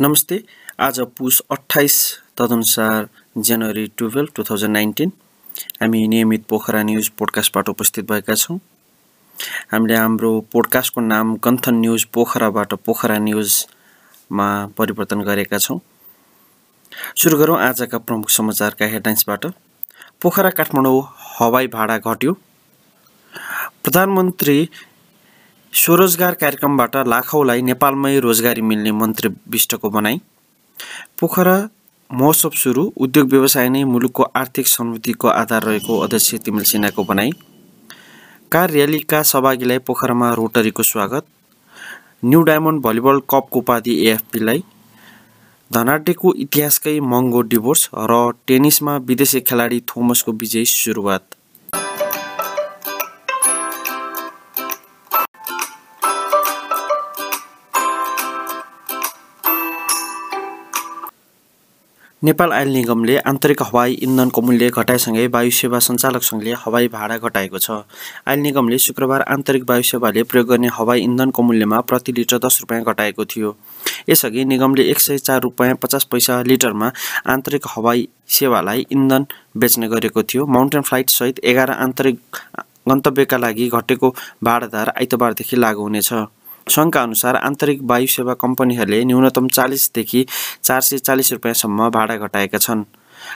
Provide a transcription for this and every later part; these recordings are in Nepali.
नमस्ते। आज पुस अठाइस तदनुसार January twelve two thousand nineteen. हामी नियमित पोखरा न्युज पोडकास्टबाट उपस्थित भएका छौँ। हामीले हाम्रो पोडकास्टको नाम गन्थन न्युज पोखराबाट पोखरा न्युजमा परिवर्तन गरेका छौँ। सुरु गरौँ आजका प्रमुख समाचारका हेडलाइन्सबाट। पोखरा काठमाडौँ हवाई भाडा घट्यो। प्रधानमन्त्री स्वरोजगार कार्यक्रमबाट लाखौँलाई नेपालमै रोजगारी मिल्ने मन्त्री विष्टको भनाइ पोखरा महोत्सव सुरु उद्योग व्यवसाय नै मुलुकको आर्थिक समृद्धिको आधार रहेको अध्यक्ष तिमिल सिन्हाको भनाइ कार र्यालीका सहभागीलाई पोखरामा रोटरीको स्वागत। न्यू डायमन्ड भलिबल कपको उपाधि एएफपीलाई। धनाडेको इतिहासकै महँगो डिभोर्स र टेनिसमा विदेशी खेलाडी थोमसको विजयी सुरुवात। नेपाल आयल निगमले आन्तरिक हवाई इन्धनको मूल्य घटाएसँगै वायु सेवा सञ्चालक सङ्घले हवाई भाडा घटाएको छ। आयल निगमले शुक्रबार आन्तरिक वायु सेवाले प्रयोग गर्ने हवाई इन्धनको मूल्यमा प्रति लिटर दस रुपियाँ घटाएको थियो। यसअघि निगमले एक सय चार रुपियाँ पचास पैसा लिटरमा आन्तरिक हवाई सेवालाई इन्धन बेच्ने गरेको थियो। माउन्टेन फ्लाइटसहित एघार आन्तरिक गन्तव्यका लागि घटेको भाडादार आइतबारदेखि लागू हुनेछ। सङ्घका अनुसार आन्तरिक वायु सेवा कम्पनीहरूले न्यूनतम चालिसदेखि चार सय चालिस रुपियाँसम्म भाडा घटाएका छन्।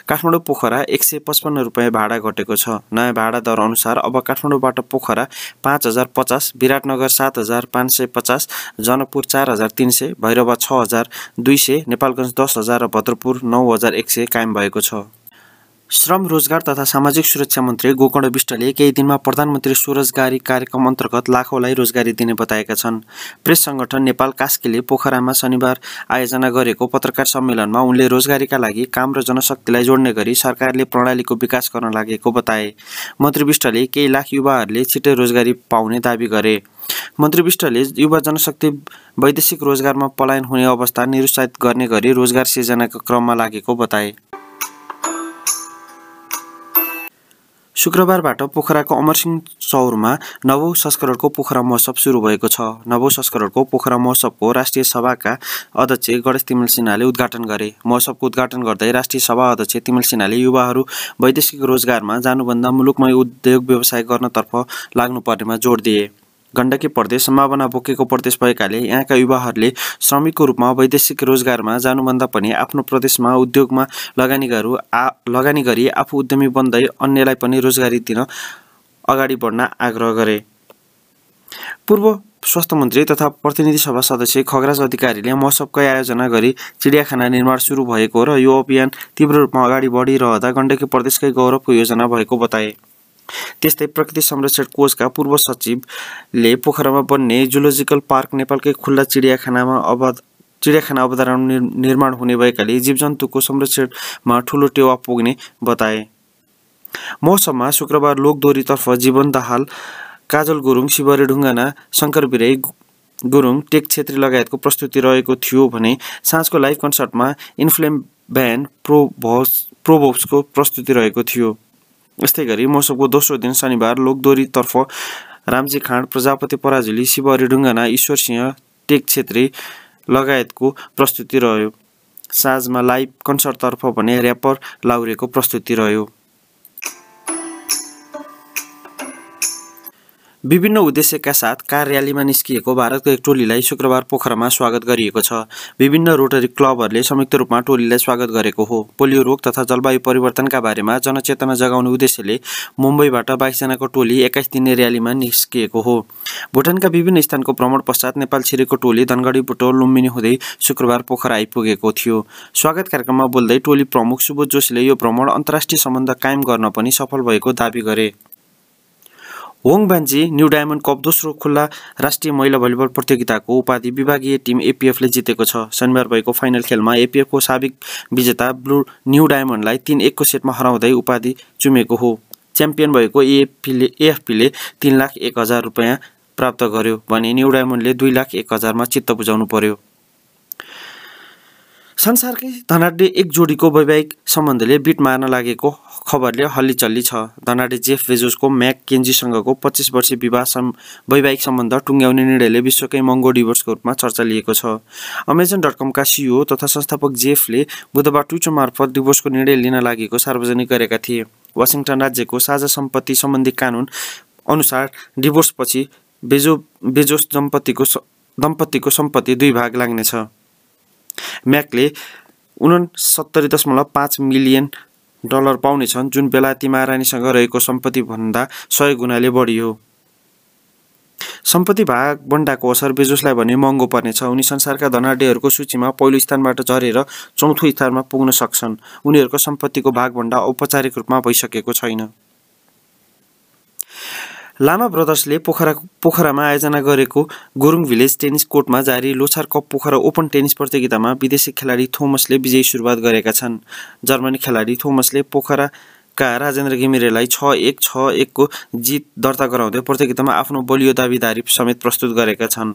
काठमाडौँ पोखरा एक सय पचपन्न रुपियाँ भाडा घटेको छ। नयाँ भाडा दर अनुसार अब काठमाडौँबाट पोखरा पाँच हजार पचास विराटनगर सात हजार पाँच सय पचास जनकपुर चार हजार तिन सय भैरवा छ हजार दुई सय नेपालगञ्ज दस हजार र भद्रपुर नौ हजार एक सय कायम भएको छ। श्रम रोजगार तथा सामाजिक सुरक्षा मन्त्री गोकर्ण विष्टले केही दिनमा प्रधानमन्त्री स्वरोजगारी कार्यक्रम अन्तर्गत लाखौँलाई रोजगारी दिने बताएका छन्। प्रेस सङ्गठन नेपाल कास्कीले पोखरामा शनिबार आयोजना गरेको पत्रकार सम्मेलनमा उनले रोजगारीका लागि काम र जनशक्तिलाई जोड्ने गरी सरकारले प्रणालीको विकास गर्न लागेको बताए। मन्त्री विष्टले केही लाख युवाहरूले छिट्टै रोजगारी पाउने दावी गरे। मन्त्री विष्टले युवा जनशक्ति वैदेशिक रोजगारमा पलायन हुने अवस्था निरुत्साहित गर्ने गरी रोजगार सिर्जनाको क्रममा लागेको बताए। शुक्रबारबाट पोखराको अमरसिंह चौरमा नवौँ संस्करणको पोखरा महोत्सव सुरु भएको छ। नवौँ संस्करणको पोखरा महोत्सवको राष्ट्रिय सभाका अध्यक्ष गणेश तिमिल सिन्हाले उद्घाटन गरे। महोत्सवको उद्घाटन गर्दै राष्ट्रिय सभा अध्यक्ष तिमिल सिन्हाले युवाहरू वैदेशिक रोजगारमा जानुभन्दा मुलुकमै उद्योग व्यवसाय गर्नतर्फ लाग्नुपर्नेमा जोड दिए। गण्डकी प्रदेश सम्भावना बोकेको प्रदेश भएकाले यहाँका युवाहरूले श्रमिकको रूपमा वैदेशिक रोजगारमा जानुभन्दा पनि आफ्नो प्रदेशमा उद्योगमा लगानी गरू आ लगानी गरी आफू उद्यमी बन्दै अन्यलाई पनि रोजगारी दिन अगाडि बढ्न आग्रह गरे। पूर्व स्वास्थ्य मन्त्री तथा प्रतिनिधि सभा सदस्य खगराज अधिकारीले महोत्सवकै आयोजना गरी चिडियाखाना निर्माण सुरु भएको र यो अभियान तीव्र रूपमा अगाडि बढिरहँदा गण्डकी प्रदेशकै गौरवको योजना भएको बताए। त्यस्तै प्रकृति संरक्षण कोषका पूर्व सचिवले पोखरामा बन्ने जुलोजिकल पार्क नेपालकै खुल्ला चिडियाखानामा अवध चिडियाखाना अवधारण निर्माण हुने भएकाले जीवजन्तुको संरक्षणमा ठुलो टेवा पुग्ने बताए। मौसममा शुक्रबार लोकदोरीतर्फ जीवन दाहाल काजल गुरुङ शिवरी ढुङ्गाना शङ्कर बिराई गुरुङ टेक छेत्री लगायतको प्रस्तुति रहेको थियो भने साँझको लाइभ कन्सर्टमा इन्फ्लेम ब्यान्ड प्रोभोस प्रोभोप्सको प्रस्तुति रहेको थियो। यस्तै गरी मौसमको दोस्रो दिन शनिबार लोकदोरीतर्फ रामजी खाँड प्रजापति पराजुली शिवहरी ढुङ्गाना ईश्वर सिंह टेक छेत्री लगायतको प्रस्तुति रह्यो। साँझमा लाइभ कन्सर्टतर्फ भने ऱ्यापर लाउरेको प्रस्तुति रह्यो। विभिन्न उद्देश्यका साथ कार र्यालीमा निस्किएको भारतको एक टोलीलाई शुक्रबार पोखरामा स्वागत गरिएको छ। विभिन्न रोटरी क्लबहरूले संयुक्त रूपमा टोलीलाई स्वागत गरेको हो। पोलियो रोग तथा जलवायु परिवर्तनका बारेमा जनचेतना जगाउने उद्देश्यले मुम्बईबाट बाइसजनाको टोली एक्काइस दिने र्यालीमा निस्किएको हो। भुटानका विभिन्न स्थानको भ्रमण पश्चात नेपाल छिरेको टोली धनगढी बुटो लुम्बिनी हुँदै शुक्रबार पोखरा आइपुगेको थियो। स्वागत कार्यक्रममा बोल्दै टोली प्रमुख सुबोध जोशीले यो भ्रमण अन्तर्राष्ट्रिय सम्बन्ध कायम गर्न पनि सफल भएको दावी गरे। होङ बान्जी न्यू डायमन्ड कप दोस्रो खुल्ला राष्ट्रिय महिला भलिबल प्रतियोगिताको उपाधि विभागीय टिम एपिएफले जितेको छ। शनिबार भएको फाइनल खेलमा एपिएफको साबिक विजेता ब्लू न्यू डायमन्डलाई तिन एकको सेटमा हराउँदै उपाधि चुमेको हो। च्याम्पियन भएको एएफपीले एएफपीले तिन लाख एक हजार रुपियाँ प्राप्त गर्यो भने न्यू डायमन्डले दुई लाख एक हजारमा चित्त बुझाउनु पर्यो। संसारकै धनाढ्य एक जोडीको वैवाहिक सम्बन्धले बिट मार्न लागेको खबरले हल्लीचल्ली छ। धनाढ्य जेफ बेजोसको म्याक केन्जीसँगको पच्चिस वर्षीय विवाह सम् वैवाहिक सम्बन्ध टुङ्ग्याउने निर्णयले विश्वकै महँगो डिभोर्सको रूपमा चर्चा लिएको छ। अमेजन डट कमका सिइओ तथा संस्थापक जेफले बुधबार ट्विटर मार्फत डिभोर्सको निर्णय लिन लागेको सार्वजनिक गरेका थिए। वासिङटन राज्यको साझा सम्पत्ति सम्बन्धी कानुन अनुसार डिभोर्सपछि बेजो बेजोस दम्पतिको दम्पतिको सम्पत्ति दुई भाग लाग्नेछ। म्याकले उनसत्तरी दशमलव पाँच मिलियन डलर पाउनेछन् जुन बेलायती महारानीसँग रहेको सम्पत्तिभन्दा सय गुणाले बढी हो। सम्पत्ति भाग बन्डाको असर बेजोसलाई भने महँगो पर्नेछ। उनी संसारका धनाढ्यहरूको सूचीमा पहिलो स्थानबाट झरेर चौथो स्थानमा पुग्न सक्छन्। उनीहरूको सम्पत्तिको भागभन्डा औपचारिक रूपमा भइसकेको छैन। लामा ब्रदर्सले पोखरा पोखरामा आयोजना गरेको गुरुङ भिलेज टेनिस कोर्टमा जारी Lhochhar cup Pokhara open tennis प्रतियोगितामा विदेशी खेलाडी थोमसले विजयी सुरुवात गरेका छन्। जर्मनी खेलाडी थोमसले पोखराका राजेन्द्र घिमिरेलाई छ एक छ एकको जित दर्ता गराउँदै प्रतियोगितामा आफ्नो बलियो दाविदारी समेत प्रस्तुत गरेका छन्।